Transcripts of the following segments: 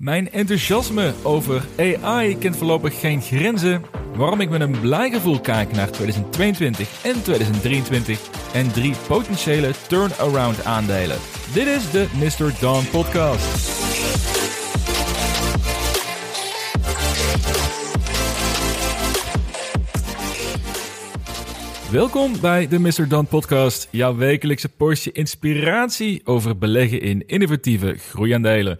Mijn enthousiasme over AI kent voorlopig geen grenzen. Waarom ik met een blij gevoel kijk naar 2022 en 2023 en drie potentiële turnaround aandelen. Dit is de Mr. Dawn Podcast. Welkom bij de Mr. Dan Podcast, jouw wekelijkse portie inspiratie over beleggen in innovatieve groeiaandelen.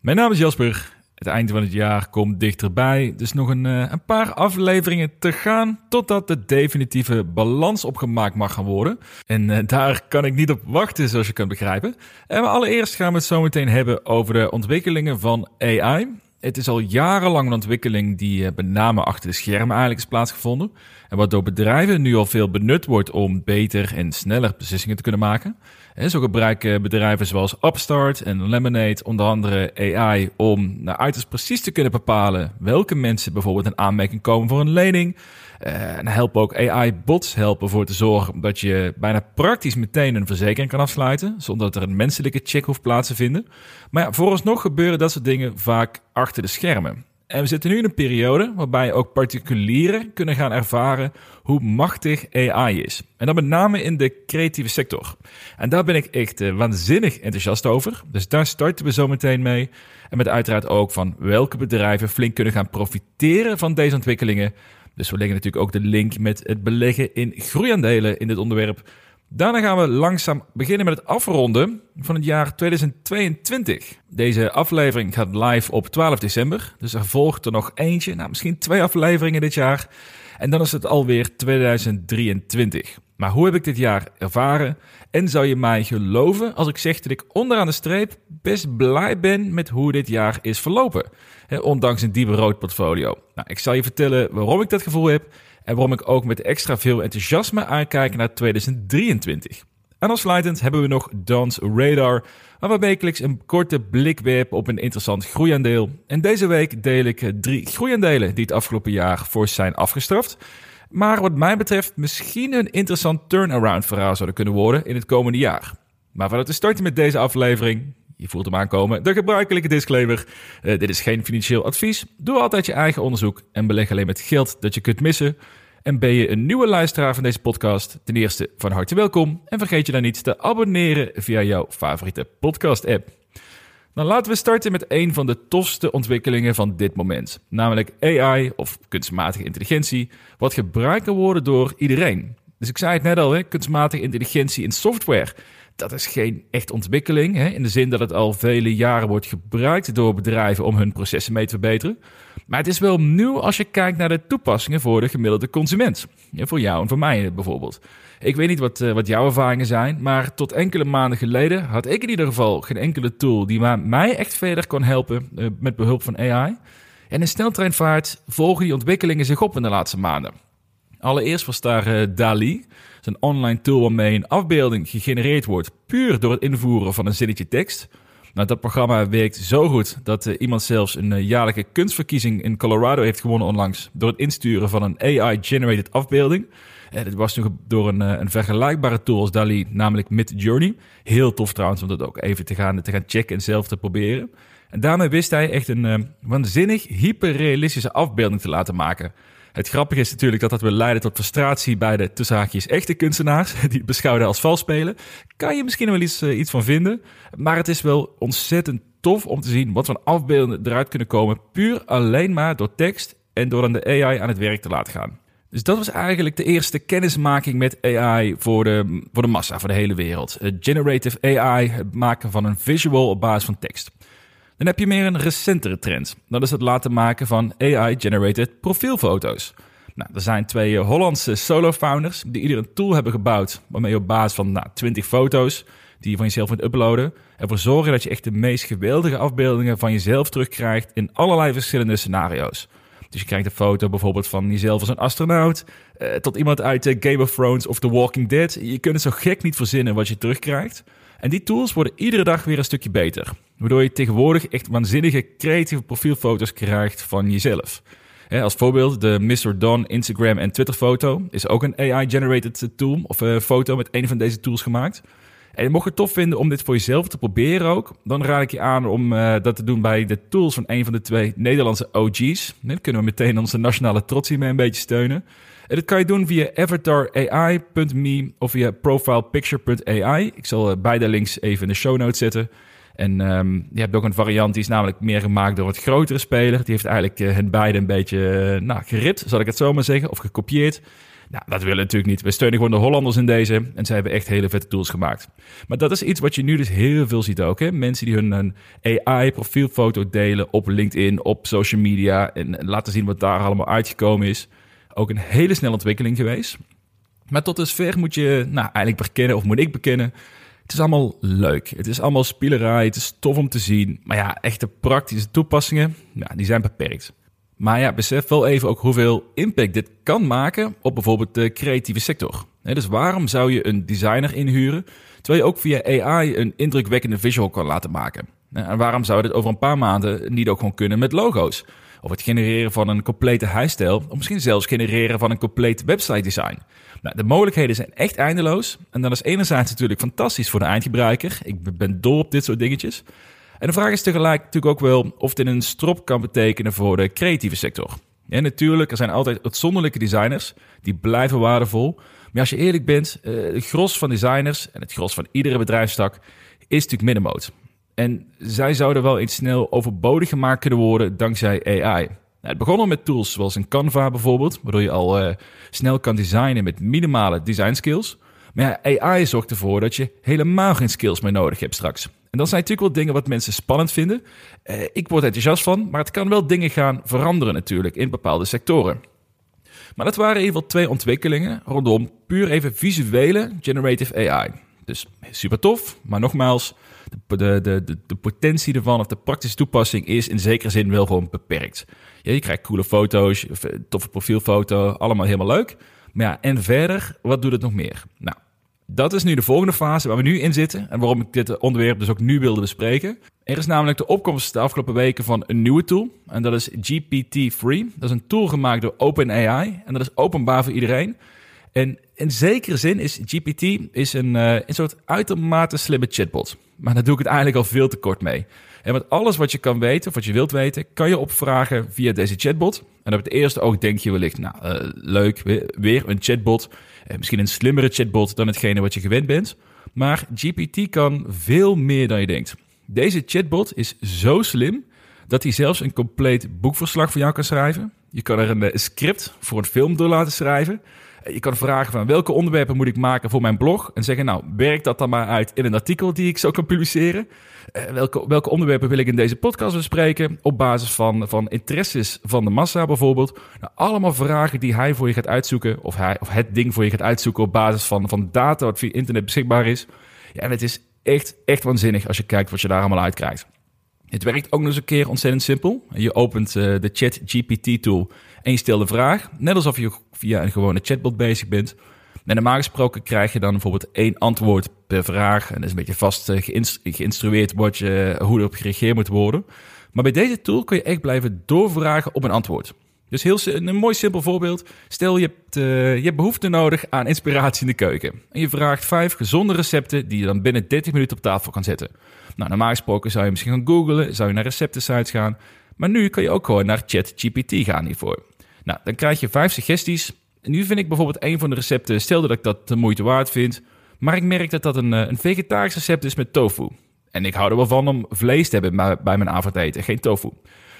Mijn naam is Jasper. Het einde van het jaar komt dichterbij, dus nog een, eh, een paar afleveringen te gaan totdat de definitieve balans opgemaakt mag gaan worden. En uh, daar kan ik niet op wachten, zoals je kunt begrijpen. En maar allereerst gaan we het zo meteen hebben over de ontwikkelingen van AI. Het is al jarenlang een ontwikkeling die uh, met name achter de schermen eigenlijk is plaatsgevonden. En wat door bedrijven nu al veel benut wordt om beter en sneller beslissingen te kunnen maken. En zo gebruiken bedrijven zoals Upstart en Lemonade onder andere AI om naar uiterst precies te kunnen bepalen welke mensen bijvoorbeeld een aanmerking komen voor een lening. Uh, en helpen ook AI-bots helpen voor te zorgen dat je bijna praktisch meteen een verzekering kan afsluiten, zonder dat er een menselijke check hoeft plaats te vinden. Maar ja, vooralsnog gebeuren dat soort dingen vaak achter de schermen. En we zitten nu in een periode waarbij ook particulieren kunnen gaan ervaren hoe machtig AI is. En dan met name in de creatieve sector. En daar ben ik echt uh, waanzinnig enthousiast over. Dus daar starten we zo meteen mee. En met uiteraard ook van welke bedrijven flink kunnen gaan profiteren van deze ontwikkelingen. Dus we leggen natuurlijk ook de link met het beleggen in groeiaandelen in dit onderwerp. Daarna gaan we langzaam beginnen met het afronden van het jaar 2022. Deze aflevering gaat live op 12 december. Dus er volgt er nog eentje, nou misschien twee afleveringen dit jaar. En dan is het alweer 2023. Maar hoe heb ik dit jaar ervaren? En zou je mij geloven als ik zeg dat ik onderaan de streep best blij ben met hoe dit jaar is verlopen? ondanks een diepe rood portfolio. Nou, ik zal je vertellen waarom ik dat gevoel heb en waarom ik ook met extra veel enthousiasme aankijk naar 2023. En afsluitend hebben we nog Dans Radar, waar we wekelijks een korte blik werpen op een interessant groeiaandeel. En deze week deel ik drie groeiaandelen die het afgelopen jaar voor zijn afgestraft. Maar wat mij betreft misschien een interessant turnaround verhaal zouden kunnen worden in het komende jaar. Maar voordat we starten met deze aflevering, je voelt hem aankomen, de gebruikelijke disclaimer. Uh, dit is geen financieel advies. Doe altijd je eigen onderzoek en beleg alleen met geld dat je kunt missen. En ben je een nieuwe luisteraar van deze podcast? Ten eerste van harte welkom. En vergeet je dan niet te abonneren via jouw favoriete podcast-app. Dan laten we starten met een van de tofste ontwikkelingen van dit moment. Namelijk AI, of kunstmatige intelligentie, wat gebruikt kan worden door iedereen. Dus ik zei het net al, hè, kunstmatige intelligentie in software dat is geen echt ontwikkeling. Hè, in de zin dat het al vele jaren wordt gebruikt door bedrijven om hun processen mee te verbeteren. Maar het is wel nieuw als je kijkt naar de toepassingen voor de gemiddelde consument. Ja, voor jou en voor mij bijvoorbeeld. Ik weet niet wat, uh, wat jouw ervaringen zijn, maar tot enkele maanden geleden had ik in ieder geval geen enkele tool die mij echt verder kon helpen uh, met behulp van AI. En in sneltreinvaart volgen die ontwikkelingen zich op in de laatste maanden. Allereerst was daar uh, DALI een online tool waarmee een afbeelding gegenereerd wordt puur door het invoeren van een zinnetje tekst. Nou, dat programma werkt zo goed dat uh, iemand zelfs een uh, jaarlijke kunstverkiezing in Colorado heeft gewonnen onlangs door het insturen van een AI-generated afbeelding. Uh, dit was toen door een, een, vergelijkbare tool als DALI, namelijk Midjourney. Heel tof trouwens om dat ook even te gaan, te gaan checken en zelf te proberen. En daarmee wist hij echt een waanzinnig hyperrealistische afbeelding te laten maken. Het grappige is natuurlijk dat dat wil leiden tot frustratie bij de tussenhaakjes echte kunstenaars, die beschouwen als vals spelen. Kan je misschien wel iets, uh, iets van vinden, maar het is wel ontzettend tof om te zien wat voor afbeelden eruit kunnen komen, puur alleen maar door tekst en door dan de AI aan het werk te laten gaan. Dus dat was eigenlijk de eerste kennismaking met AI voor de, voor de massa, voor de hele wereld. Generative AI, het maken van een visual op basis van tekst. Dan heb je meer een recentere trend. Dat is het laten maken van AI-generated profielfoto's. Nou, er zijn twee Hollandse solo-founders die ieder een tool hebben gebouwd waarmee je op basis van nou, 20 foto's die je van jezelf moet uploaden, ervoor zorgen dat je echt de meest geweldige afbeeldingen van jezelf terugkrijgt in allerlei verschillende scenario's. Dus je krijgt een foto bijvoorbeeld van jezelf als een astronaut, eh, tot iemand uit uh, Game of Thrones of The Walking Dead. Je kunt het zo gek niet verzinnen wat je terugkrijgt. En die tools worden iedere dag weer een stukje beter. Waardoor je tegenwoordig echt waanzinnige creatieve profielfoto's krijgt van jezelf. als voorbeeld, de Mr. Don Instagram en Twitter foto is ook een AI-generated tool of uh, foto met een van deze tools gemaakt. En mocht je het tof vinden om dit voor jezelf te proberen ook, dan raad ik je aan om uh, dat te doen bij de tools van een van de twee Nederlandse OG's. Dan kunnen we meteen onze nationale trots hiermee een beetje steunen. En dat kan je doen via avatarai.me of via profilepicture.ai. Ik zal beide links even in de show notes zetten. En um, je hebt ook een variant die is namelijk meer gemaakt door wat grotere speler. Die heeft eigenlijk uh, hen beide een beetje uh, nou, gerit, zal ik het zo maar zeggen, of gekopieerd. Nou, dat willen natuurlijk niet. We steunen gewoon de Hollanders in deze. En ze hebben echt hele vette tools gemaakt. Maar dat is iets wat je nu dus heel veel ziet ook. Hè? Mensen die hun AI-profielfoto delen op LinkedIn, op social media. En laten zien wat daar allemaal uitgekomen is. Ook een hele snelle ontwikkeling geweest. Maar tot dusver moet je nou, eigenlijk bekennen, of moet ik bekennen... Het is allemaal leuk. Het is allemaal spielerij. Het is tof om te zien. Maar ja, echte praktische toepassingen, ja, die zijn beperkt. Maar ja, besef wel even ook hoeveel impact dit kan maken op bijvoorbeeld de creatieve sector. dus waarom zou je een designer inhuren, terwijl je ook via AI een indrukwekkende visual kan laten maken? En waarom zou dit over een paar maanden niet ook gewoon kunnen met logo's? Of het genereren van een complete huisstijl, of misschien zelfs genereren van een compleet website design. Nou, de mogelijkheden zijn echt eindeloos. En dat is enerzijds natuurlijk fantastisch voor de eindgebruiker. Ik ben dol op dit soort dingetjes. En de vraag is tegelijk natuurlijk ook wel of dit een strop kan betekenen voor de creatieve sector. En natuurlijk, er zijn altijd uitzonderlijke designers, die blijven waardevol. Maar als je eerlijk bent, eh, het gros van designers en het gros van iedere bedrijfstak is natuurlijk middenmoot. En zij zouden wel eens snel overbodig gemaakt kunnen worden dankzij AI. Nou, het begon al met tools zoals een Canva bijvoorbeeld, waardoor je al uh, snel kan designen met minimale design skills. Maar ja, AI zorgt ervoor dat je helemaal geen skills meer nodig hebt straks. En dat zijn natuurlijk wel dingen wat mensen spannend vinden. Uh, ik word enthousiast van, maar het kan wel dingen gaan veranderen natuurlijk in bepaalde sectoren. Maar dat waren geval twee ontwikkelingen rondom puur even visuele generative AI. Dus super tof, maar nogmaals, de, de, de, de, potentie ervan of de praktische toepassing is in zekere zin wel gewoon beperkt. Ja, je krijgt coole foto's, eh, toffe profielfoto, allemaal helemaal leuk. Maar ja, en verder, wat doet het nog meer? Nou, dat is nu de volgende fase waar we nu in zitten en waarom ik dit onderwerp dus ook nu wilde bespreken. Er is namelijk de opkomst de afgelopen weken van een nieuwe tool en dat is GPT-3. Dat is een tool gemaakt door OpenAI en dat is openbaar voor iedereen. En in zekere zin is GPT is een, uh, een soort uitermate slimme chatbot. Maar daar doe ik het eigenlijk al veel te kort mee. En met alles wat je kan weten, of wat je wilt weten, kan je opvragen via deze chatbot. En op het eerste oog denk je wellicht, nou, uh, leuk, weer, een chatbot. Uh, misschien een slimmere chatbot dan hetgene wat je gewend bent. Maar GPT kan veel meer dan je denkt. Deze chatbot is zo slim dat hij zelfs een compleet boekverslag voor jou kan schrijven. Je kan er een script voor een film door laten schrijven. Je kan vragen van welke onderwerpen moet ik maken voor mijn blog. En zeggen, nou, werk dat dan maar uit in een artikel die ik zo kan publiceren. Uh, welke, welke onderwerpen wil ik in deze podcast bespreken? Op basis van, van interesses van de massa bijvoorbeeld. Nou, allemaal vragen die hij voor je gaat uitzoeken. Of, hij, of het ding voor je gaat uitzoeken op basis van, van data wat via internet beschikbaar is. Ja, en het is echt, echt waanzinnig als je kijkt wat je daar allemaal uit krijgt. Het werkt ook nog eens een keer ontzettend simpel. Je opent uh, de Chat GPT tool en je stelt vraag. Net alsof je via een gewone chatbot bezig bent. En normaal gesproken krijg je dan bijvoorbeeld één antwoord per vraag. En dat is een beetje vast uh, geïnstrueerd wat je, hoe erop gereageerd moet worden. Maar bij deze tool kun je echt blijven doorvragen op een antwoord. Dus heel, een mooi simpel voorbeeld. Stel je hebt, uh, je hebt behoefte nodig aan inspiratie in de keuken. En je vraagt vijf gezonde recepten die je dan binnen 30 minuten op tafel kan zetten. Nou, normaal gesproken zou je misschien gaan googlen, zou je naar receptensites gaan. Maar nu kan je ook gewoon naar ChatGPT gaan hiervoor. Nou, dan krijg je vijf suggesties. Nu vind ik bijvoorbeeld een van de recepten, stel dat ik dat de moeite waard vind. Maar ik merk dat dat een, eh, een vegetarisch recept is met tofu. En ik hou er wel van om vlees te hebben bij mijn avondeten, geen tofu.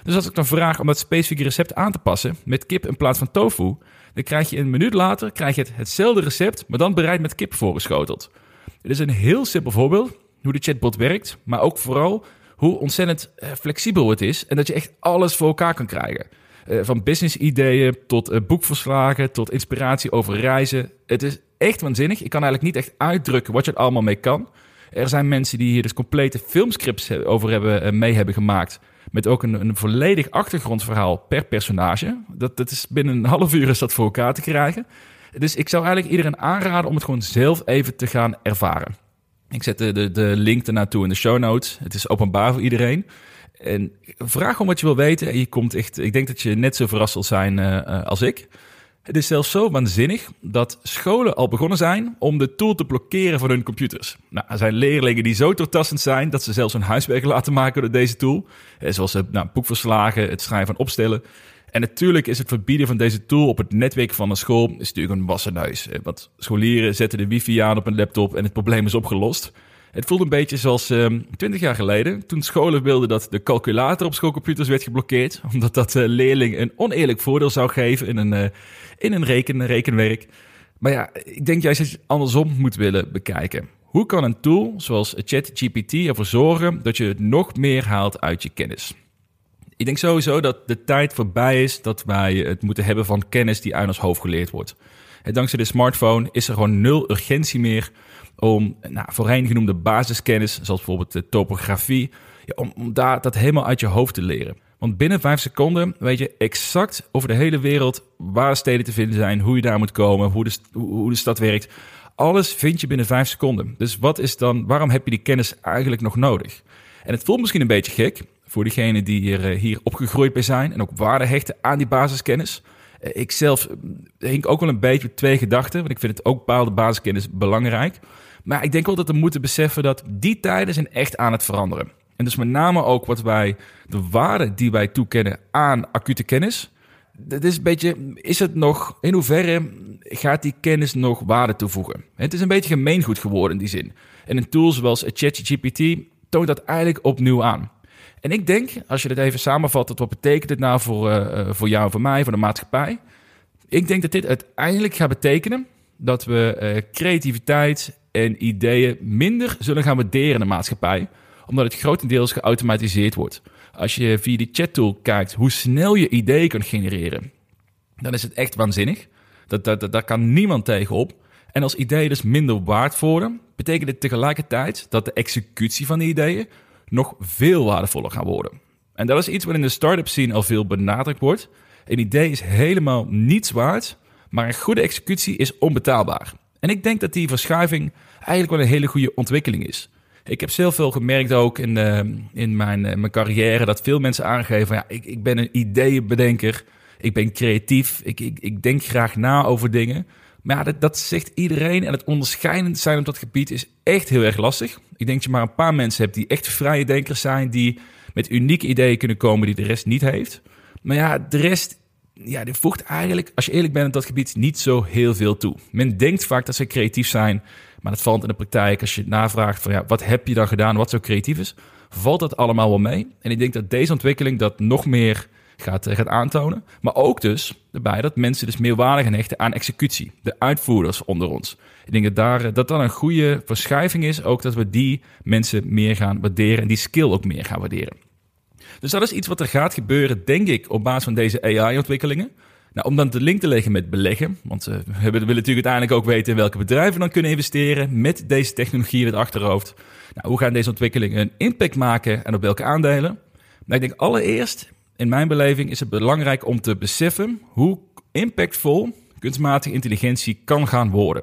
Dus als ik dan vraag om dat specifieke recept aan te passen met kip in plaats van tofu, dan krijg je een minuut later krijg je het, hetzelfde recept, maar dan bereid met kip voorgeschoteld. Het is een heel simpel voorbeeld hoe de chatbot werkt, maar ook vooral hoe ontzettend eh, flexibel het is en dat je echt alles voor elkaar kan krijgen. Uh, van business-ideeën tot uh, boekverslagen, tot inspiratie over reizen. Het is echt waanzinnig. Ik kan eigenlijk niet echt uitdrukken wat je er allemaal mee kan. Er zijn mensen die hier dus complete filmscripts over hebben, mee hebben gemaakt. Met ook een, een volledig achtergrondverhaal per personage. Dat, dat is binnen een half uur is dat voor elkaar te krijgen. Dus ik zou eigenlijk iedereen aanraden om het gewoon zelf even te gaan ervaren. Ik zet de, de, de link ernaartoe in de show notes. Het is openbaar voor iedereen. En vraag om wat je wil weten. En je komt echt, ik denk dat je net zo verrast zal zijn uh, als ik. Het is zelfs zo waanzinnig dat scholen al begonnen zijn om de tool te blokkeren van hun computers. Nou, er zijn leerlingen die zo doortastend zijn dat ze zelfs een huiswerk laten maken door deze tool. Eh, zoals nou, boekverslagen, het schrijven van opstellen. En natuurlijk is het verbieden van deze tool op het netwerk van een school is natuurlijk een wassenneus. Eh, want scholieren zetten de wifi aan op een laptop en het probleem is opgelost. Het voelt een beetje zoals uh, ehm, 20 jaar geleden, toen scholen wilden dat de calculator op schoolcomputers werd geblokkeerd, omdat dat uh, leerlingen een oneerlijk voordeel zou geven in een, uh, in een reken, rekenwerk. Maar ja, ik denk juist dat je het andersom moet willen bekijken. Hoe kan een tool zoals ChatGPT ervoor zorgen dat je nog meer haalt uit je kennis? Ik denk sowieso dat de tijd voorbij is dat wij het moeten hebben van kennis die uit ons hoofd geleerd wordt. En dankzij de smartphone is er gewoon nul urgentie meer om nou, voorheen genoemde basiskennis, zoals bijvoorbeeld de topografie, om daar dat helemaal uit je hoofd te leren. Want binnen vijf seconden weet je exact over de hele wereld waar steden te vinden zijn, hoe je daar moet komen, hoe de, hoe de stad werkt. Alles vind je binnen vijf seconden. Dus wat is dan, waarom heb je die kennis eigenlijk nog nodig? En het voelt misschien een beetje gek voor diegenen die hier, eh, hier opgegroeid bij zijn en ook waarde hechten aan die basiskennis. Eh, ik zelf eh, hink ook wel een beetje met twee gedachten, want ik vind het ook bepaalde basiskennis belangrijk. Maar ik denk wel dat we moeten beseffen dat die tijden zijn echt aan het veranderen. En dus met name ook wat wij, de waarde die wij toekennen aan acute kennis. Dat is een beetje, is het nog, in hoeverre gaat die kennis nog waarde toevoegen? Het is een beetje gemeengoed geworden in die zin. En een tool zoals ChatGPT toont dat eigenlijk opnieuw aan. En ik denk, als je dit even samenvat, wat betekent dit nou voor, uh, voor jou, voor mij, voor de maatschappij? Ik denk dat dit uiteindelijk gaat betekenen dat we uh, creativiteit en ideeën minder zullen gaan waarderen in de maatschappij, omdat het grotendeels geautomatiseerd wordt. Als je via die chattool kijkt hoe snel je ideeën kan genereren, dan is het echt waanzinnig. Dat, dat, dat, daar kan niemand tegenop. En als ideeën dus minder waard worden, betekent het tegelijkertijd dat de executie van die ideeën nog veel waardevoller gaan worden. En dat is iets wat in de start-up scene al veel benadrukt wordt. Een idee is helemaal niets waard, maar een goede executie is onbetaalbaar. En ik denk dat die verschuiving eigenlijk wel een hele goede ontwikkeling is. Ik heb zelf veel gemerkt ook in, uh, in mijn, uh, mijn carrière dat veel mensen aangeven: ja, ik, ik ben een ideeënbedenker, ik ben creatief, ik, ik, ik denk graag na over dingen. Maar ja, dat, dat zegt iedereen en het onderscheidend zijn op dat gebied is echt heel erg lastig. Ik denk dat je maar een paar mensen hebt die echt vrije denkers zijn, die met unieke ideeën kunnen komen die de rest niet heeft. Maar ja, de rest ja, die voegt eigenlijk, als je eerlijk bent op dat gebied, niet zo heel veel toe. Men denkt vaak dat ze creatief zijn, maar dat valt in de praktijk. Als je navraagt van ja, wat heb je dan gedaan, wat zo creatief is, valt dat allemaal wel mee. En ik denk dat deze ontwikkeling dat nog meer gaat, eh, gaat aantonen. Maar ook dus erbij dat mensen dus meer waarde gaan hechten aan executie. De uitvoerders onder ons. Ik denk dat daar, eh, dat dan een goede verschuiving is. Ook dat we die mensen meer gaan waarderen en die skill ook meer gaan waarderen. Dus dat is iets wat er gaat gebeuren, denk ik, op basis van deze AI-ontwikkelingen. Nou, om dan de link te leggen met beleggen, want uh, we willen natuurlijk uiteindelijk ook weten in welke bedrijven dan kunnen investeren met deze technologie in het achterhoofd. Nou, hoe gaan deze ontwikkelingen een impact maken en op welke aandelen? Nou, ik denk allereerst, in mijn beleving, is het belangrijk om te beseffen hoe impactvol kunstmatige intelligentie kan gaan worden.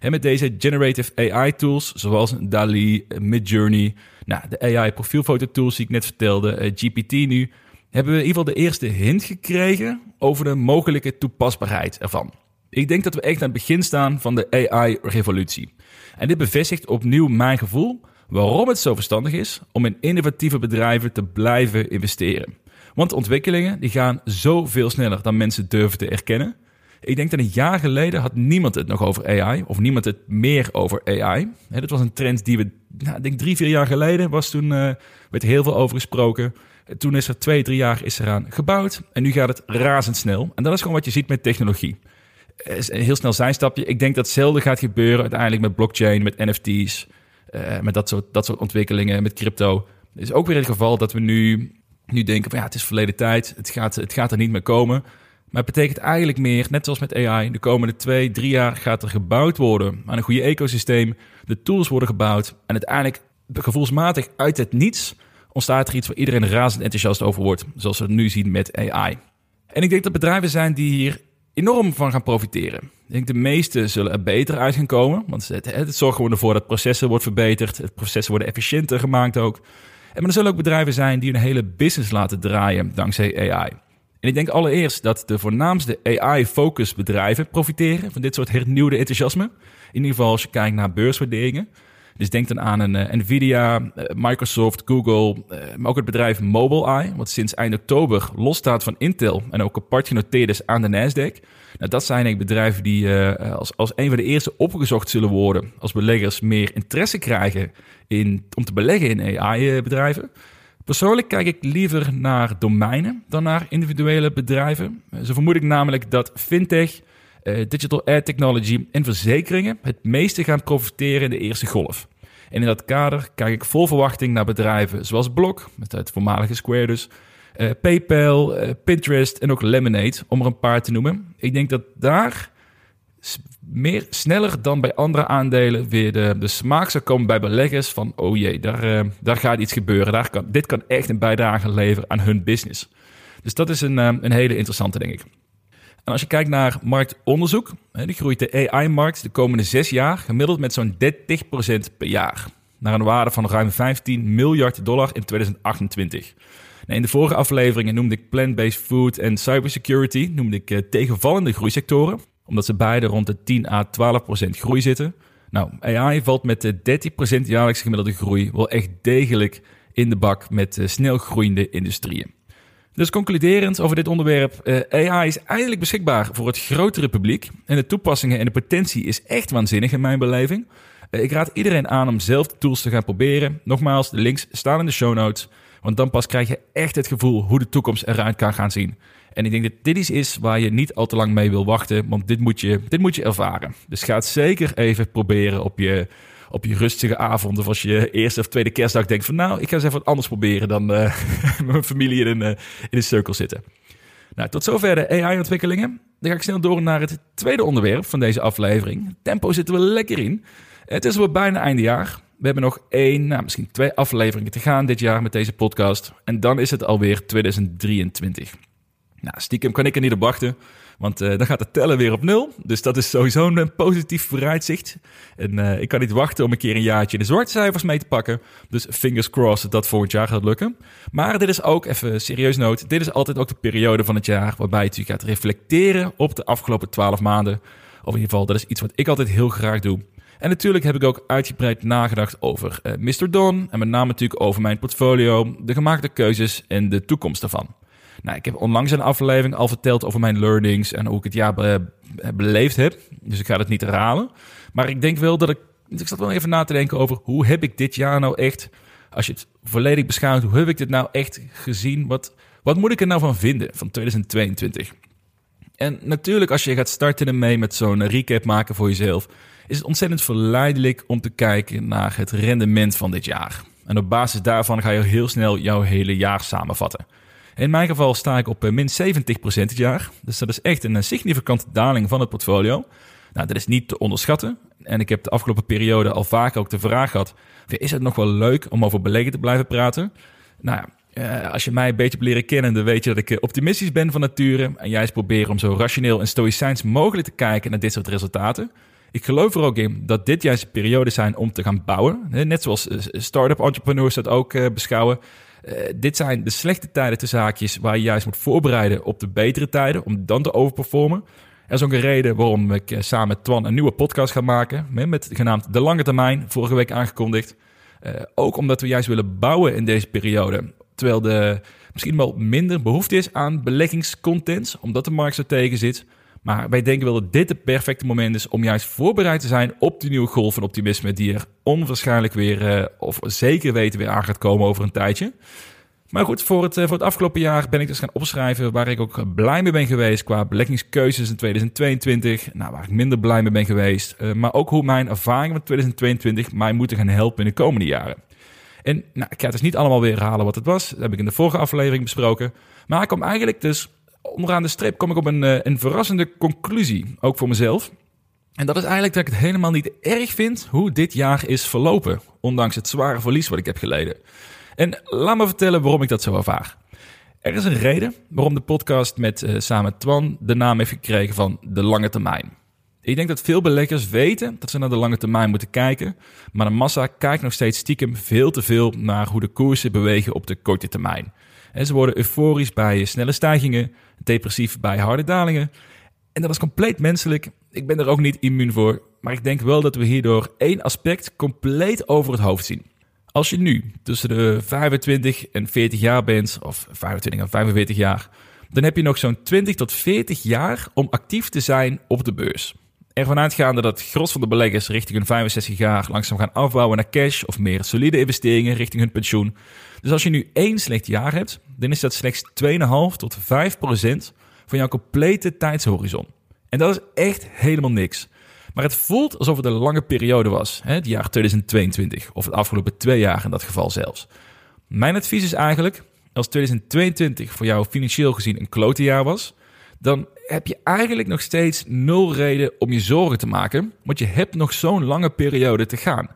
En met deze generative AI tools, zoals DALI, Midjourney, nou, de AI profielfototools die ik net vertelde, eh, GPT nu, hebben we in ieder geval de eerste hint gekregen over de mogelijke toepasbaarheid ervan. Ik denk dat we echt aan het begin staan van de AI-revolutie. En dit bevestigt opnieuw mijn gevoel waarom het zo verstandig is om in innovatieve bedrijven te blijven investeren. Want ontwikkelingen die gaan zoveel sneller dan mensen durven te erkennen. Ik denk dat een jaar geleden had niemand het nog over AI, of niemand het meer over AI. Dat was een trend die we, nou, ik denk drie, vier jaar geleden was toen, uh, werd heel veel over gesproken. Toen is er twee, drie jaar is eraan gebouwd en nu gaat het razendsnel. En dat is gewoon wat je ziet met technologie. Een heel snel zijstapje. Ik denk dat hetzelfde gaat gebeuren uiteindelijk met blockchain, met NFT's, eh, met dat soort, dat soort ontwikkelingen, met crypto. Het is ook weer het geval dat we nu, nu denken van ja, het is verleden tijd, het gaat, het gaat er niet meer komen. Maar het betekent eigenlijk meer, net zoals met AI, de komende twee, drie jaar gaat er gebouwd worden aan een goede ecosysteem. De tools worden gebouwd en uiteindelijk gevoelsmatig uit het niets ontstaat er iets waar iedereen razend enthousiast over wordt, zoals we het nu zien met AI. En ik denk dat bedrijven zijn die hier enorm van gaan profiteren. Ik denk de meeste zullen er beter uit gaan komen, want het, het zorgt gewoon ervoor dat processen wordt verbeterd, het processen worden efficiënter gemaakt ook. En maar er zullen ook bedrijven zijn die een hele business laten draaien dankzij AI. En ik denk allereerst dat de voornaamste AI-focus bedrijven profiteren van dit soort hernieuwde enthousiasme. In ieder geval als je kijkt naar beurswaarderingen. Dus denk dan aan een uh, Nvidia, uh, Microsoft, Google, uh, maar ook het bedrijf Mobileye, wat sinds eind oktober losstaat van Intel en ook apart genoteerd is aan de Nasdaq. Nou, dat zijn bedrijven die als, als een van de eerste opgezocht zullen worden als beleggers meer interesse krijgen in, om te beleggen in AI-bedrijven. Persoonlijk kijk ik liever naar domeinen dan naar individuele bedrijven. Zo vermoed ik namelijk dat fintech, digital ad technology en verzekeringen het meeste gaan profiteren in de eerste golf. En in dat kader kijk ik vol verwachting naar bedrijven zoals Block, met het voormalige Square dus, uh, PayPal, Pinterest en ook Lemonade, om er een paar te noemen. Ik denk dat daar meer sneller dan bij andere aandelen weer de, de smaak zou komen bij beleggers van oh jee, daar, uh, daar gaat iets gebeuren. Daar kan, dit kan echt een bijdrage leveren aan hun business. Dus dat is een, een hele interessante, denk ik. En als je kijkt naar marktonderzoek, die groeit de AI-markt de komende zes jaar gemiddeld met zo'n 30% per jaar. Naar een waarde van ruim 15 miljard dollar in 2028. In de vorige afleveringen noemde ik plant-based food en cybersecurity noemde ik eh, tegenvallende groeisectoren, omdat ze beide rond de 10 à 12% groei zitten. Nou, AI valt met de 13% jaarlijkse gemiddelde groei wel echt degelijk in de bak met uh, snel groeiende industrieën. Dus concluderend over dit onderwerp, uh, AI is eindelijk beschikbaar voor het grotere publiek. En de toepassingen en de potentie is echt waanzinnig in mijn beleving. Uh, ik raad iedereen aan om zelf de tools te gaan proberen. Nogmaals, de links staan in de show notes. Want dan pas krijg je echt het gevoel hoe de toekomst eruit kan gaan zien. En ik denk dat dit iets is waar je niet al te lang mee wil wachten, want dit moet je, dit moet je ervaren. Dus ga het zeker even proberen op je op je rustige avond of als je eerste of tweede kerstdag denkt van nou, ik ga eens even wat anders proberen dan uh, met mijn familie in een, uh, in een cirkel zitten. Nou, tot zover de AI-ontwikkelingen. Dan ga ik snel door naar het tweede onderwerp van deze aflevering. Tempo zitten we lekker in. Het is weer bijna einde jaar. We hebben nog één, nou, misschien twee afleveringen te gaan dit jaar met deze podcast. En dan is het alweer 2023. Nou, stiekem kan ik er niet op wachten. Want uh, dan gaat het tellen weer op nul. Dus dat is sowieso een positief vooruitzicht. En uh, ik kan niet wachten om een keer een jaartje de zwarte cijfers mee te pakken. Dus fingers crossed dat dat volgend jaar gaat lukken. Maar dit is ook, even serieus noot, dit is altijd ook de periode van het jaar waarbij je gaat reflecteren op de afgelopen twaalf maanden. Of in ieder geval, dat is iets wat ik altijd heel graag doe. En natuurlijk heb ik ook uitgebreid nagedacht over uh, Mr. Don. En met name natuurlijk over mijn portfolio, de gemaakte keuzes en de toekomst daarvan. Nou, ik heb onlangs een aflevering al verteld over mijn learnings en hoe ik het jaar beleefd heb. Dus ik ga het niet herhalen. Maar ik denk wel dat ik. Ik zat wel even na te denken over hoe heb ik dit jaar nou echt. Als je het volledig beschouwt, hoe heb ik dit nou echt gezien? Wat, wat moet ik er nou van vinden van 2022? En natuurlijk, als je gaat starten ermee met zo'n recap maken voor jezelf, is het ontzettend verleidelijk om te kijken naar het rendement van dit jaar. En op basis daarvan ga je heel snel jouw hele jaar samenvatten. In mijn geval sta ik op eh, min 70% het jaar. Dus dat is echt een eh, significante daling van het portfolio. Nou, dat is niet te onderschatten. En ik heb de afgelopen periode al vaak ook de vraag gehad: is het nog wel leuk om over beleggen te blijven praten? Nou ja, eh, als je mij een beetje hebt leren kennen, dan weet je dat ik optimistisch ben van nature. En juist probeer om zo rationeel en stoïcijns mogelijk te kijken naar dit soort resultaten. Ik geloof er ook in dat dit juist periodes zijn om te gaan bouwen. Net zoals start-up entrepreneurs dat ook beschouwen. Uh, dit zijn de slechte tijden te zaakjes waar je juist moet voorbereiden op de betere tijden, om dan te overperformen. Er is ook een reden waarom ik uh, samen met Twan een nieuwe podcast ga maken, met genaamd De Lange Termijn, vorige week aangekondigd. Uh, ook omdat we juist willen bouwen in deze periode, terwijl er misschien wel minder behoefte is aan beleggingscontent, omdat de markt zo tegen zit. Maar wij denken wel dat dit het perfecte moment is om juist voorbereid te zijn op die nieuwe golf van optimisme die er onwaarschijnlijk weer, uh, of zeker weten weer aan gaat komen over een tijdje. Maar goed, voor het, uh, voor het afgelopen jaar ben ik dus gaan opschrijven waar ik ook blij mee ben geweest qua beleggingskeuzes in 2022. Nou, waar ik minder blij mee ben geweest. Uh, maar ook hoe mijn ervaringen met 2022 mij moeten gaan helpen in de komende jaren. En nou, ik ga het dus niet allemaal weer herhalen wat het was. Dat heb ik in de vorige aflevering besproken. Maar ik kom eigenlijk dus onderaan de streep kom ik op een, eh, een verrassende conclusie, ook voor mezelf. En dat is eigenlijk dat ik het helemaal niet erg vind hoe dit jaar is verlopen, ondanks het zware verlies wat ik heb geleden. En laat me vertellen waarom ik dat zo ervaar. Er is een reden waarom de podcast met uh, samen Twan de naam heeft gekregen van de lange termijn. Ik denk dat veel beleggers weten dat ze naar de lange termijn moeten kijken, maar de massa kijkt nog steeds stiekem veel te veel naar hoe de koersen bewegen op de korte termijn. Ze worden euforisch bij snelle stijgingen, depressief bij harde dalingen. En dat is compleet menselijk. Ik ben er ook niet immuun voor. Maar ik denk wel dat we hierdoor één aspect compleet over het hoofd zien. Als je nu tussen de 25 en 40 jaar bent, of 25 en 45 jaar, dan heb je nog zo'n 20 tot 40 jaar om actief te zijn op de beurs. Ervan uitgaande dat het gros van de beleggers richting hun 65 jaar langzaam gaan afbouwen naar cash of meer solide investeringen richting hun pensioen. Dus als je nu één slecht jaar hebt, dan is dat slechts 2,5 tot 5 procent van jouw complete tijdshorizon. En dat is echt helemaal niks. Maar het voelt alsof het een lange periode was, het jaar 2022, of het afgelopen twee jaar in dat geval zelfs. Mijn advies is eigenlijk, als 2022 voor jou financieel gezien een klote jaar was, dan heb je eigenlijk nog steeds nul reden om je zorgen te maken, want je hebt nog zo'n lange periode te gaan.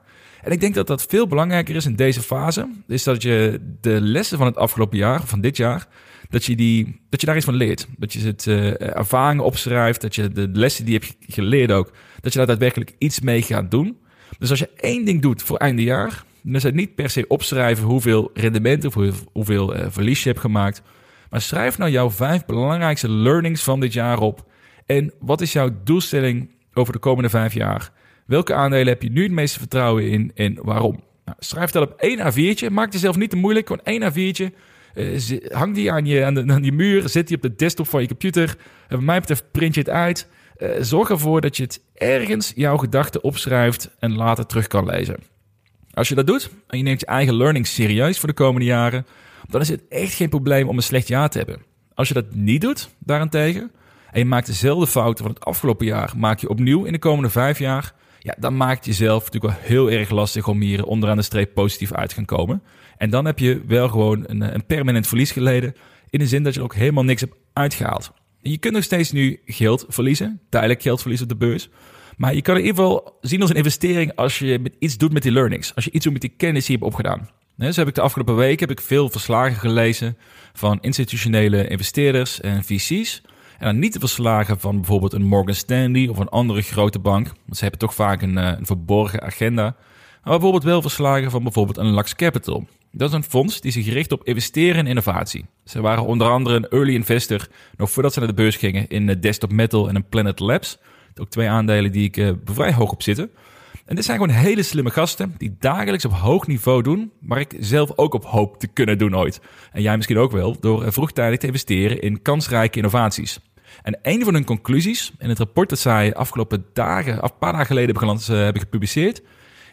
En ik denk dat dat veel belangrijker is in deze fase, is dat je de lessen van het afgelopen jaar, van dit jaar, dat je, die, dat je daar iets van leert. Dat je het uh, ervaringen opschrijft, dat je de lessen die je hebt geleerd ook, dat je daar daadwerkelijk iets mee gaat doen. Dus als je één ding doet voor einde jaar, dan is het niet per se opschrijven hoeveel rendement of hoeveel uh, verlies je hebt gemaakt. Maar schrijf nou jouw vijf belangrijkste learnings van dit jaar op. En wat is jouw doelstelling over de komende vijf jaar? Welke aandelen heb je nu het meeste vertrouwen in en waarom? Nou, schrijf dat op één A4'tje. Maak jezelf niet te moeilijk. Gewoon één A4'tje. Uh, hang die aan je, aan, de, aan die muur. Zet die op de desktop van je computer. En wat mij betreft print je het uit. Uh, zorg ervoor dat je het ergens jouw gedachten opschrijft en later terug kan lezen. Als je dat doet en je neemt je eigen learning serieus voor de komende jaren, dan is het echt geen probleem om een slecht jaar te hebben. Als je dat niet doet, daarentegen, en je maakt dezelfde fouten van het afgelopen jaar, maak je opnieuw in de komende vijf jaar, ja, dan maakt jezelf natuurlijk wel heel erg lastig om hier onderaan de streep positief uit te gaan komen. En dan heb je wel gewoon een, een permanent verlies geleden, in de zin dat je er ook helemaal niks hebt uitgehaald. Je kunt nog steeds nu geld verliezen, tijdelijk geld verliezen op de beurs. Maar je kan in ieder geval zien als een investering als je iets doet met die learnings. Als je iets doet met die kennis die je hebt opgedaan. Dus heb ik de afgelopen week heb ik veel verslagen gelezen van institutionele investeerders en VC's. En dan niet de verslagen van bijvoorbeeld een Morgan Stanley of een andere grote bank. Want ze hebben toch vaak een, eh, een verborgen agenda. Maar bijvoorbeeld wel verslagen van bijvoorbeeld een Lux Capital. Dat is een fonds die zich richt op investeren in innovatie. Ze waren onder andere een early investor, nog voordat ze naar de beurs gingen, in Desktop Metal en een Planet Labs. Ook twee aandelen die ik uh, vrij hoog op zitten. En dit zijn gewoon hele slimme gasten die dagelijks op hoog niveau doen, maar ik zelf ook op hoop te kunnen doen ooit. En jij misschien ook wel, door vroegtijdig te investeren in kansrijke innovaties. En een van hun conclusies in het rapport dat zij afgelopen dagen, een paar dagen geleden hebben, uh, hebben gepubliceerd,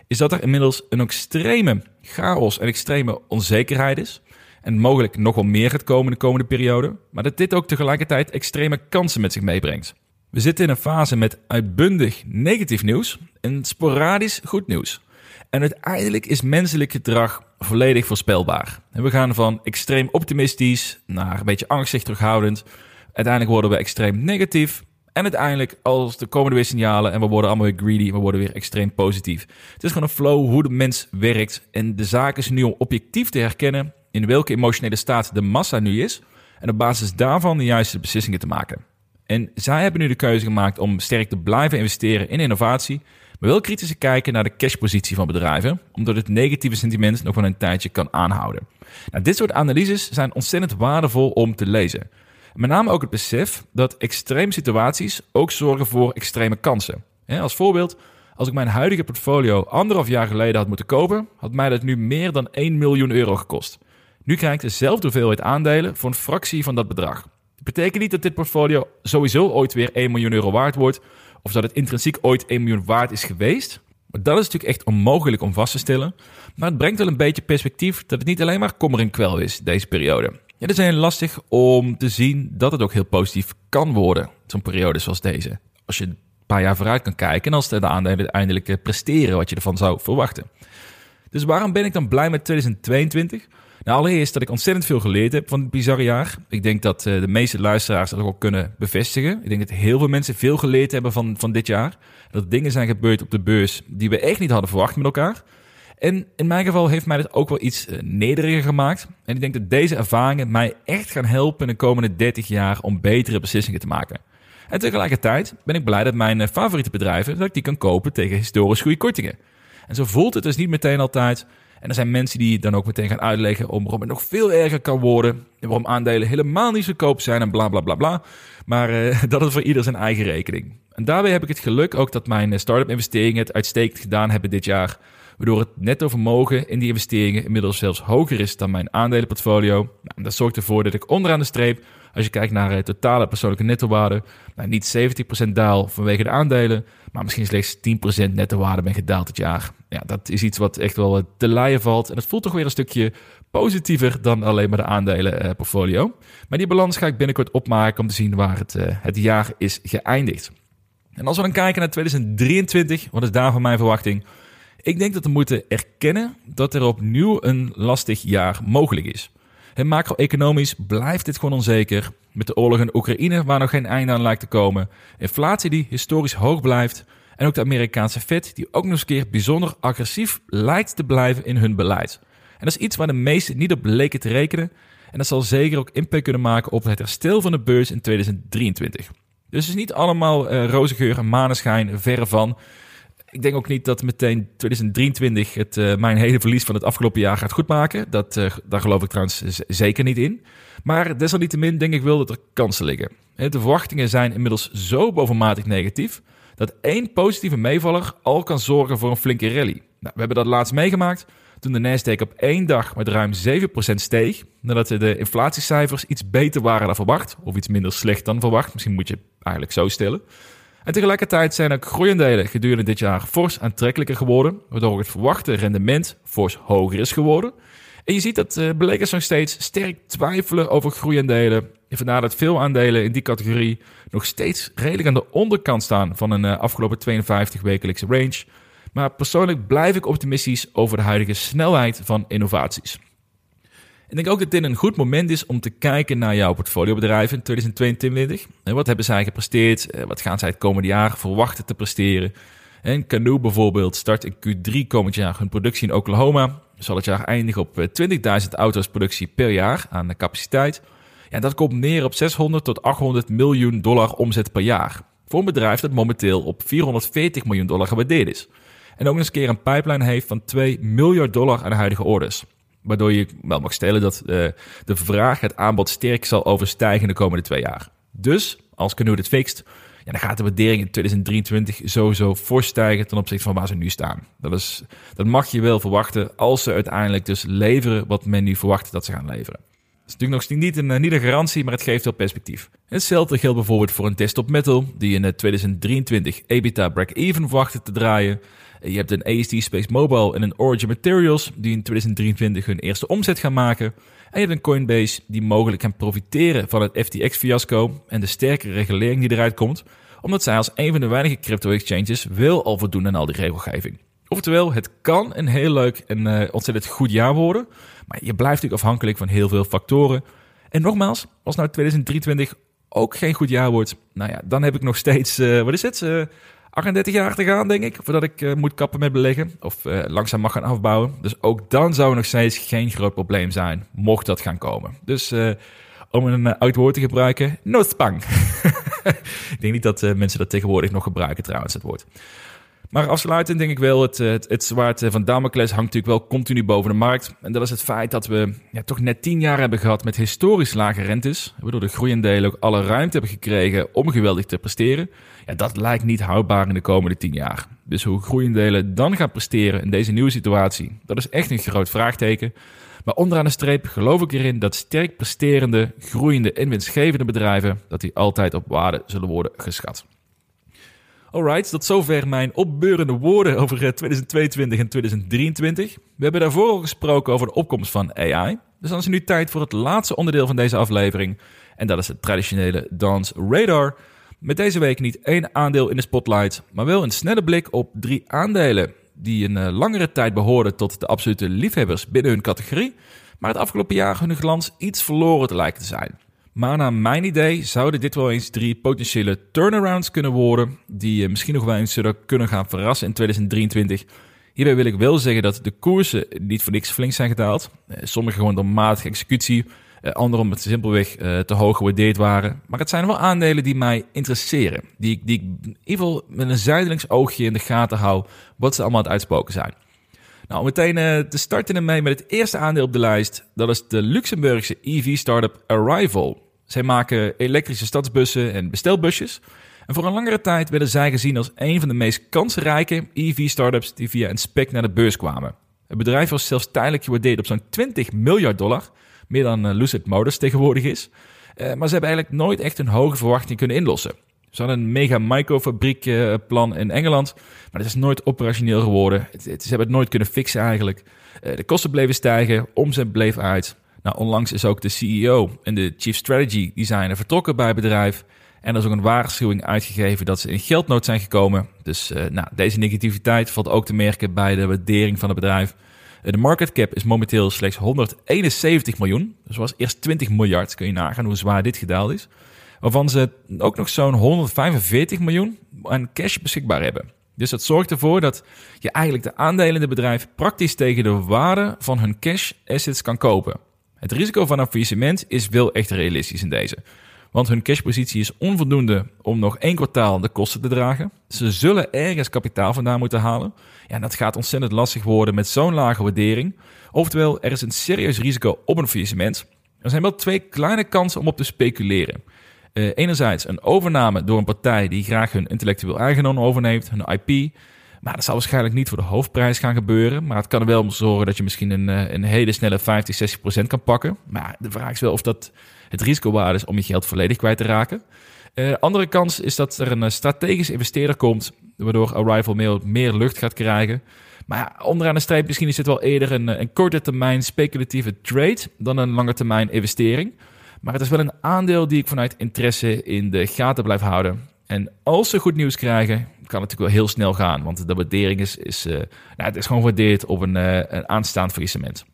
is dat er inmiddels een extreme chaos en extreme onzekerheid is. En mogelijk nog wel meer gaat komen de komende periode. Maar dat dit ook tegelijkertijd extreme kansen met zich meebrengt. We zitten in een fase met uitbundig negatief nieuws en sporadisch goed nieuws. En uiteindelijk is menselijk gedrag volledig voorspelbaar. En we gaan van extreem optimistisch naar een beetje angstig terughoudend. Uiteindelijk worden we extreem negatief. En uiteindelijk, als de komende weer signalen en we worden allemaal weer greedy, we worden weer extreem positief. Het is gewoon een flow hoe de mens werkt. En de zaak is nu om objectief te herkennen in welke emotionele staat de massa nu is. En op basis daarvan de juiste beslissingen te maken. En zij hebben nu de keuze gemaakt om sterk te blijven investeren in innovatie, maar wel kritisch te kijken naar de cashpositie van bedrijven, omdat het negatieve sentiment nog wel een tijdje kan aanhouden. Nou, dit soort analyses zijn ontzettend waardevol om te lezen. Met name ook het besef dat extreme situaties ook zorgen voor extreme kansen. Als voorbeeld, als ik mijn huidige portfolio anderhalf jaar geleden had moeten kopen, had mij dat nu meer dan 1 miljoen euro gekost. Nu krijg ik dezelfde hoeveelheid aandelen voor een fractie van dat bedrag. Het betekent niet dat dit portfolio sowieso ooit weer 1 miljoen euro waard wordt. Of dat het intrinsiek ooit 1 miljoen waard is geweest. Maar dat is natuurlijk echt onmogelijk om vast te stellen. Maar het brengt wel een beetje perspectief dat het niet alleen maar kommer en kwel is, deze periode. Ja, het is heel lastig om te zien dat het ook heel positief kan worden, zo'n periode zoals deze. Als je een paar jaar vooruit kan kijken en als de aandelen uiteindelijk eh, presteren wat je ervan zou verwachten. Dus waarom ben ik dan blij met 2022? Nou, allereerst dat ik ontzettend veel geleerd heb van het bizarre jaar. Ik denk dat uh, de meeste luisteraars dat ook kunnen bevestigen. Ik denk dat heel veel mensen veel geleerd hebben van, van dit jaar. Dat dingen zijn gebeurd op de beurs die we echt niet hadden verwacht met elkaar. En in mijn geval heeft mij dat ook wel iets uh, nederiger gemaakt. En ik denk dat deze ervaringen mij echt gaan helpen in de komende 30 jaar om betere beslissingen te maken. En tegelijkertijd ben ik blij dat mijn uh, favoriete bedrijven, dat ik die kan kopen tegen historisch goede kortingen. En zo voelt het dus niet meteen altijd En er zijn mensen die dan ook meteen gaan uitleggen om waarom het nog veel erger kan worden. En waarom aandelen helemaal niet zo koop zijn en bla bla bla bla. Maar uh, dat is voor ieder zijn eigen rekening. En daarbij heb ik het geluk ook dat mijn start-up investeringen het uitstekend gedaan hebben dit jaar. Waardoor het netto vermogen in die investeringen inmiddels zelfs hoger is dan mijn aandelenportfolio. Nou, dat zorgt ervoor dat ik onderaan de streep als je kijkt naar het totale persoonlijke nettowaarde, nou, niet 70% daal vanwege de aandelen, maar misschien slechts 10% nettowaarde ben gedaald dit jaar. Ja, dat is iets wat echt wel te leien valt. En het voelt toch weer een stukje positiever dan alleen maar de aandelenportfolio. Uh, maar die balans ga ik binnenkort opmaken om te zien waar het, het jaar is geëindigd. En als we dan kijken naar 2023, wat is daar van mijn verwachting? Ik denk dat we moeten erkennen dat er opnieuw een lastig jaar mogelijk is. En macro-economisch blijft dit gewoon onzeker. Met de oorlog in Oekraïne waar nog geen einde aan lijkt te komen. Inflatie die historisch hoog blijft. En ook de Amerikaanse Fed die ook nog eens een keer bijzonder agressief lijkt te blijven in hun beleid. En dat is iets waar de meesten niet op leken te rekenen. En dat zal zeker ook impact kunnen maken op het herstel van de beurs in 2023. Dus het is niet allemaal uh, roze geur en maneschijn, verre van. Ik denk ook niet dat meteen 2023 het, uh, mijn hele verlies van het afgelopen jaar gaat goedmaken. Dat, uh, daar geloof ik trouwens zeker niet in. Maar desalniettemin denk ik wel dat er kansen liggen. De verwachtingen zijn inmiddels zo bovenmatig negatief dat één positieve meevaller al kan zorgen voor een flinke rally. Nou, we hebben dat laatst meegemaakt toen de Nasdaq op één dag met ruim 7% steeg, nadat de inflatiecijfers iets beter waren dan verwacht, of iets minder slecht dan verwacht. Misschien moet je eigenlijk zo stellen. En tegelijkertijd zijn ook groeiendelen gedurende dit jaar fors aantrekkelijker geworden, waardoor het verwachte rendement fors hoger is geworden. En je ziet dat uh, beleggers nog steeds sterk twijfelen over groeiendelen. En vandaar dat veel aandelen in die categorie nog steeds redelijk aan de onderkant staan van een uh, afgelopen 52 wekelijkse range. Maar persoonlijk blijf ik optimistisch over de huidige snelheid van innovaties. Ik denk ook dat dit een goed moment is om te kijken naar jouw portfoliobedrijven in 2022. En wat hebben zij gepresteerd? Eh, wat gaan zij het komende jaar verwachten te presteren? En Canoe bijvoorbeeld start in Q3 komend jaar hun productie in Oklahoma. Zal het jaar eindigen op 20.000 eh, auto's productie per jaar aan de capaciteit. Ja, dat komt neer op 600 tot 800 miljoen dollar omzet per jaar. Voor een bedrijf dat momenteel op 440 miljoen dollar gewaardeerd is. En ook eens een keer een pipeline heeft van 2 miljard dollar aan huidige orders. Waardoor je wel mag stellen dat uh, de vraag het aanbod sterk zal overstijgen de komende twee jaar. Dus, als Canoe dit fixt, ja, dan gaat de waardering in 2023 sowieso fors stijgen ten opzichte van waar ze nu staan. Dat, is, dat mag je wel verwachten als ze uiteindelijk dus leveren wat men nu verwacht dat ze gaan leveren. Dat is natuurlijk nog niet een, niet een garantie, maar het geeft wel perspectief. Hetzelfde geldt bijvoorbeeld voor een Desktop Metal, die in 2023 EBITDA break-even verwachten te draaien. Je hebt een ASD Space Mobile en een Origin Materials die in 2023 hun eerste omzet gaan maken. En je hebt een Coinbase die mogelijk kan profiteren van het FTX-fiasco en de sterke regulering die eruit komt, omdat zij als een van de weinige crypto-exchanges wel al voldoen aan al die regelgeving. Oftewel, het kan een heel leuk en uh, ontzettend goed jaar worden, maar je blijft natuurlijk afhankelijk van heel veel factoren. En nogmaals, als nou 2023 ook geen goed jaar wordt, nou ja, dan heb ik nog steeds, uh, wat is het, uh, 38 jaar te gaan, denk ik, voordat ik uh, moet kappen met beleggen of uh, langzaam mag gaan afbouwen. Dus ook dan zou nog steeds geen groot probleem zijn, mocht dat gaan komen. Dus uh, om een oud woord te gebruiken, no ik denk niet dat mensen dat tegenwoordig nog gebruiken trouwens, het woord. Maar afsluitend denk ik wel, het, het, zwaard van Damocles hangt natuurlijk wel continu boven de markt. En dat is het feit dat we ja, toch net tien jaar hebben gehad met historisch lage rentes. Waardoor de groeiendelen ook alle ruimte hebben gekregen om geweldig te presteren. Ja, dat lijkt niet houdbaar in de komende tien jaar. Dus hoe groeiendelen dan gaan presteren in deze nieuwe situatie, dat is echt een groot vraagteken. Maar onderaan de streep geloof ik erin dat sterk presterende, groeiende en winstgevende bedrijven, dat die altijd op waarde zullen worden geschat. Alright, tot zover mijn opbeurende woorden over 2022 en 2023. We hebben daarvoor al gesproken over de opkomst van AI. Dus dan is het nu tijd voor het laatste onderdeel van deze aflevering. En dat is het traditionele Dance Radar. Met deze week niet één aandeel in de spotlight, maar wel een snelle blik op drie aandelen die een uh, langere tijd behoorden tot de absolute liefhebbers binnen hun categorie, maar het afgelopen jaar hun glans iets verloren te lijken te zijn. Maar naar mijn idee zouden dit wel eens drie potentiële turnarounds kunnen worden, die uh, misschien nog wel eens zullen kunnen gaan verrassen in 2023. Hierbij wil ik wel zeggen dat de koersen niet voor niks flink zijn gedaald. Uh, sommige gewoon door matige executie, uh, andere omdat ze simpelweg uh, te hoog gewaardeerd waren. Maar het zijn wel aandelen die mij interesseren. Die, die ik in ieder geval met een zijdelings oogje in de gaten hou wat ze allemaal aan het uitspoken zijn. Nou, om meteen uh, te starten ermee met het eerste aandeel op de lijst. Dat is de Luxemburgse EV-startup Arrival. Zij maken elektrische stadsbussen en bestelbusjes. En voor een langere tijd werden zij gezien als een van de meest kansrijke EV-startups die via een spec naar de beurs kwamen. Het bedrijf was zelfs tijdelijk gewaardeerd op zo'n 20 miljard dollar, meer dan uh, Lucid Motors tegenwoordig is. Uh, maar ze hebben eigenlijk nooit echt een hoge verwachting kunnen inlossen. Ze hadden een mega microfabriekplan in Engeland, maar dat is nooit operationeel geworden. ze hebben het nooit kunnen fixen eigenlijk. De kosten bleven stijgen, omzet bleef uit. Nou, onlangs is ook de CEO en de Chief Strategy Designer vertrokken bij het bedrijf. En er is ook een waarschuwing uitgegeven dat ze in geldnood zijn gekomen. Dus nou, deze negativiteit valt ook te merken bij de waardering van het bedrijf. De market cap is momenteel slechts 171 miljoen. Dus was eerst 20 miljard. Kun je nagaan hoe zwaar dit gedaald is. Waarvan ze ook nog zo'n 145 miljoen aan cash beschikbaar hebben. Dus dat zorgt ervoor dat je eigenlijk de aandelen in het bedrijf praktisch tegen de waarde van hun cash assets kan kopen. Het risico van een faillissement is wel echt realistisch in deze. Want hun cashpositie is onvoldoende om nog één kwartaal de kosten te dragen. Ze zullen ergens kapitaal vandaan moeten halen. Ja, en dat gaat ontzettend lastig worden met zo'n lage waardering. Oftewel, er is een serieus risico op een faillissement. Er zijn wel twee kleine kansen om op te speculeren. Uh, enerzijds een overname door een partij die graag hun intellectueel eigendom overneemt, hun IP. Maar dat zal waarschijnlijk niet voor de hoofdprijs gaan gebeuren. Maar het kan er wel om zorgen dat je misschien een, eh, een hele snelle 50, 60 procent kan pakken. Maar de vraag is wel of dat het risico waard is om je geld volledig kwijt te raken. Uh, andere kans is dat er een strategische investeerder komt, waardoor Arrival meer, meer lucht gaat krijgen. Maar onderaan de streep misschien is dit wel eerder een, een korte termijn speculatieve trade dan een lange termijn investering. Maar het is wel een aandeel die ik vanuit interesse in de gaten blijf houden. En als ze goed nieuws krijgen, kan het natuurlijk wel heel snel gaan. Want de waardering is, is, nou, het is gewoon gewaardeerd op een, een aanstaand faillissement.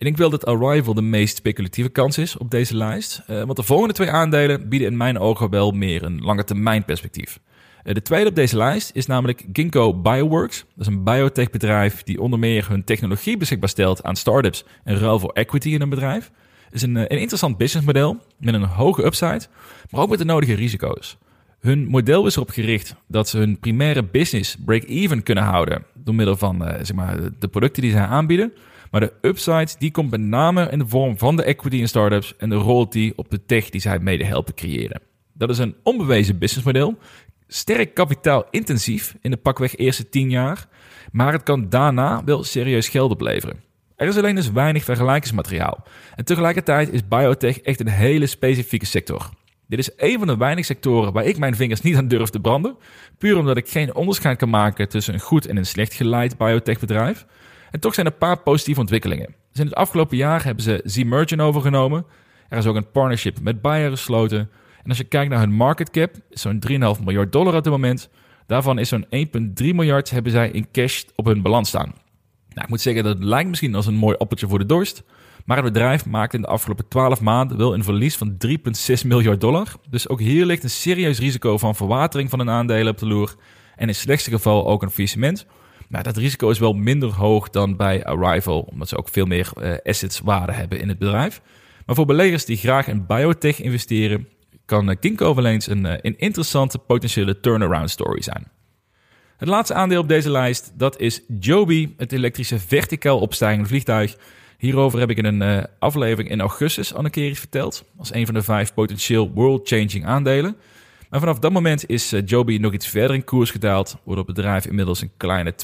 Ik denk wel dat Arrival de meest speculatieve kans is op deze lijst. Uh, want de volgende twee aandelen bieden in mijn ogen wel meer een lange termijn perspectief. de tweede op deze lijst is namelijk Ginkgo Bioworks. Dat is een biotechbedrijf die onder meer hun technologie beschikbaar stelt aan startups en ruil voor equity in een bedrijf is een, eh, een interessant businessmodel met een hoge upside, maar ook met de nodige risico's. Hun model is erop gericht dat ze hun primaire business break-even kunnen houden door middel van zeg maar, de producten die zij aanbieden. Maar de upside die komt met name in de vorm van de equity in startups en de royalty op de tech die zij mede helpen creëren. Dat is een onbewezen businessmodel, sterk kapitaalintensief in de pakweg eerste 10 jaar, maar het kan daarna wel serieus geld opleveren. Er is alleen dus weinig vergelijkingsmateriaal. En tegelijkertijd is biotech echt een hele specifieke sector. Dit is een van de weinige sectoren waar ik mijn vingers niet aan durf te branden. Puur omdat ik geen onderscheid kan maken tussen een goed en een slecht geleid biotechbedrijf. En toch zijn er een paar positieve ontwikkelingen. Dus in het afgelopen jaar hebben ze Z-Merchant overgenomen. Er is ook een partnership met Bayer gesloten. En als je kijkt naar hun market cap, zo'n 3,5 miljard dollar op dit moment. Daarvan is zo'n 1,3 miljard hebben zij in cash op hun balans staan. Nou, ik moet zeggen, dat lijkt misschien als een mooi appeltje voor de dorst. Maar het bedrijf maakte in de afgelopen 12 maanden wel een verlies van 3,6 miljard dollar. Dus ook hier ligt een serieus risico van verwatering van een aandelen op de loer. En in het slechtste geval ook een faillissement. Nou, dat risico is wel minder hoog dan bij Arrival, omdat ze ook veel meer uh, assets waarde hebben in het bedrijf. Maar voor beleggers die graag in biotech investeren, kan Ginkgo wel eens een, uh, een interessante potentiële turnaround story zijn. Het laatste aandeel op deze lijst, dat is Joby, het elektrische verticaal opstijgende vliegtuig. Hierover heb ik in een aflevering in augustus al een keer iets verteld, als een van de vijf potentieel world-changing aandelen. Maar vanaf dat moment is uh, Joby nog iets verder in koers gedaald, waardoor het bedrijf inmiddels een kleine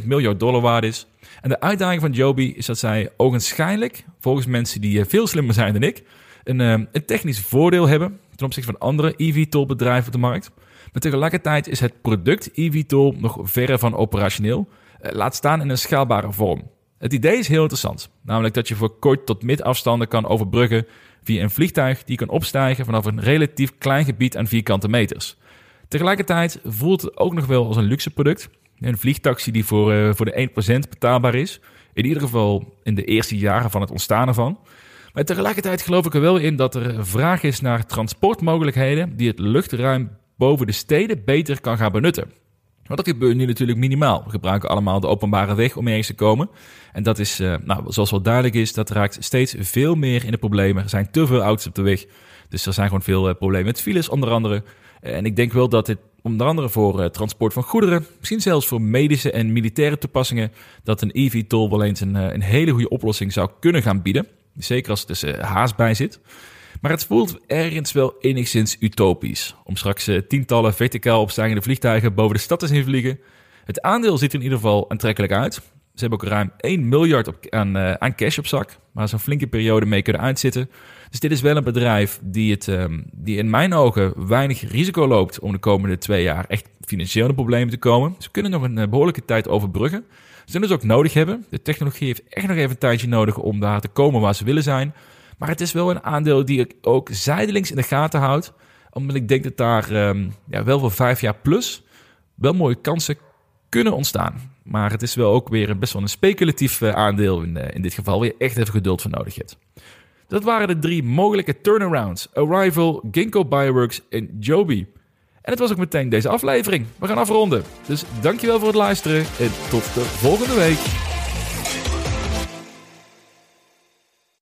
2,2 miljard dollar waard is. En de uitdaging van Joby is dat zij ogenschijnlijk, volgens mensen die uh, veel slimmer zijn dan ik, een, een technisch voordeel hebben ten opzichte van andere EV-tool bedrijven op de markt. Maar tegelijkertijd is het product eVTOL nog verre van operationeel, eh, laat staan in een schaalbare vorm. Het idee is heel interessant, namelijk dat je voor kort tot midafstanden kan overbruggen via een vliegtuig die kan opstijgen vanaf een relatief klein gebied aan vierkante meters. Tegelijkertijd voelt het ook nog wel als een luxe product. Een vliegtaxi die voor, uh, voor de 1% betaalbaar is. In ieder geval in de eerste jaren van het ontstaan ervan. Maar tegelijkertijd geloof ik er wel in dat er vraag is naar transportmogelijkheden die het luchtruim boven de steden beter kan gaan benutten. Want dat gebeurt nu natuurlijk minimaal. We gebruiken allemaal de openbare weg om ergens te komen. En dat is, uh, nou, zoals wel duidelijk is, dat raakt steeds veel meer in de problemen. Er zijn te veel auto's op de weg. Dus er zijn gewoon veel uh, problemen met files, onder andere. En ik denk wel dat dit onder andere voor uh, transport van goederen, misschien zelfs voor medische en militaire toepassingen, dat een EV-tol wel eens een, een hele goede oplossing zou kunnen gaan bieden. Zeker als er dus haast bij zit. Maar het voelt ergens wel enigszins utopisch om straks tientallen verticaal opstijgende vliegtuigen boven de stad te zien vliegen. Het aandeel ziet er in ieder geval aantrekkelijk uit. Ze hebben ook ruim 1 miljard aan, uh, aan cash op zak, waar ze een flinke periode mee kunnen uitzitten. Dus dit is wel een bedrijf die, het, um, die in mijn ogen weinig risico loopt om de komende twee jaar echt financiële problemen te komen. Ze kunnen nog een uh, behoorlijke tijd overbruggen. Ze zullen ze ook nodig hebben. De technologie heeft echt nog even een tijdje nodig om daar te komen waar ze willen zijn. Maar het is wel een aandeel die ik ook zijdelings in de gaten houd. Omdat ik denk dat daar um, ja, wel voor vijf jaar plus wel mooie kansen kunnen ontstaan. Maar het is wel ook weer best wel een speculatief eh, aandeel in, eh, in dit geval, waar je echt even geduld voor nodig hebt. Dat waren de drie mogelijke turnarounds: Arrival, Ginkgo Bioworks en Joby. En het was ook meteen deze aflevering. We gaan afronden. Dus dankjewel voor het luisteren en tot de volgende week.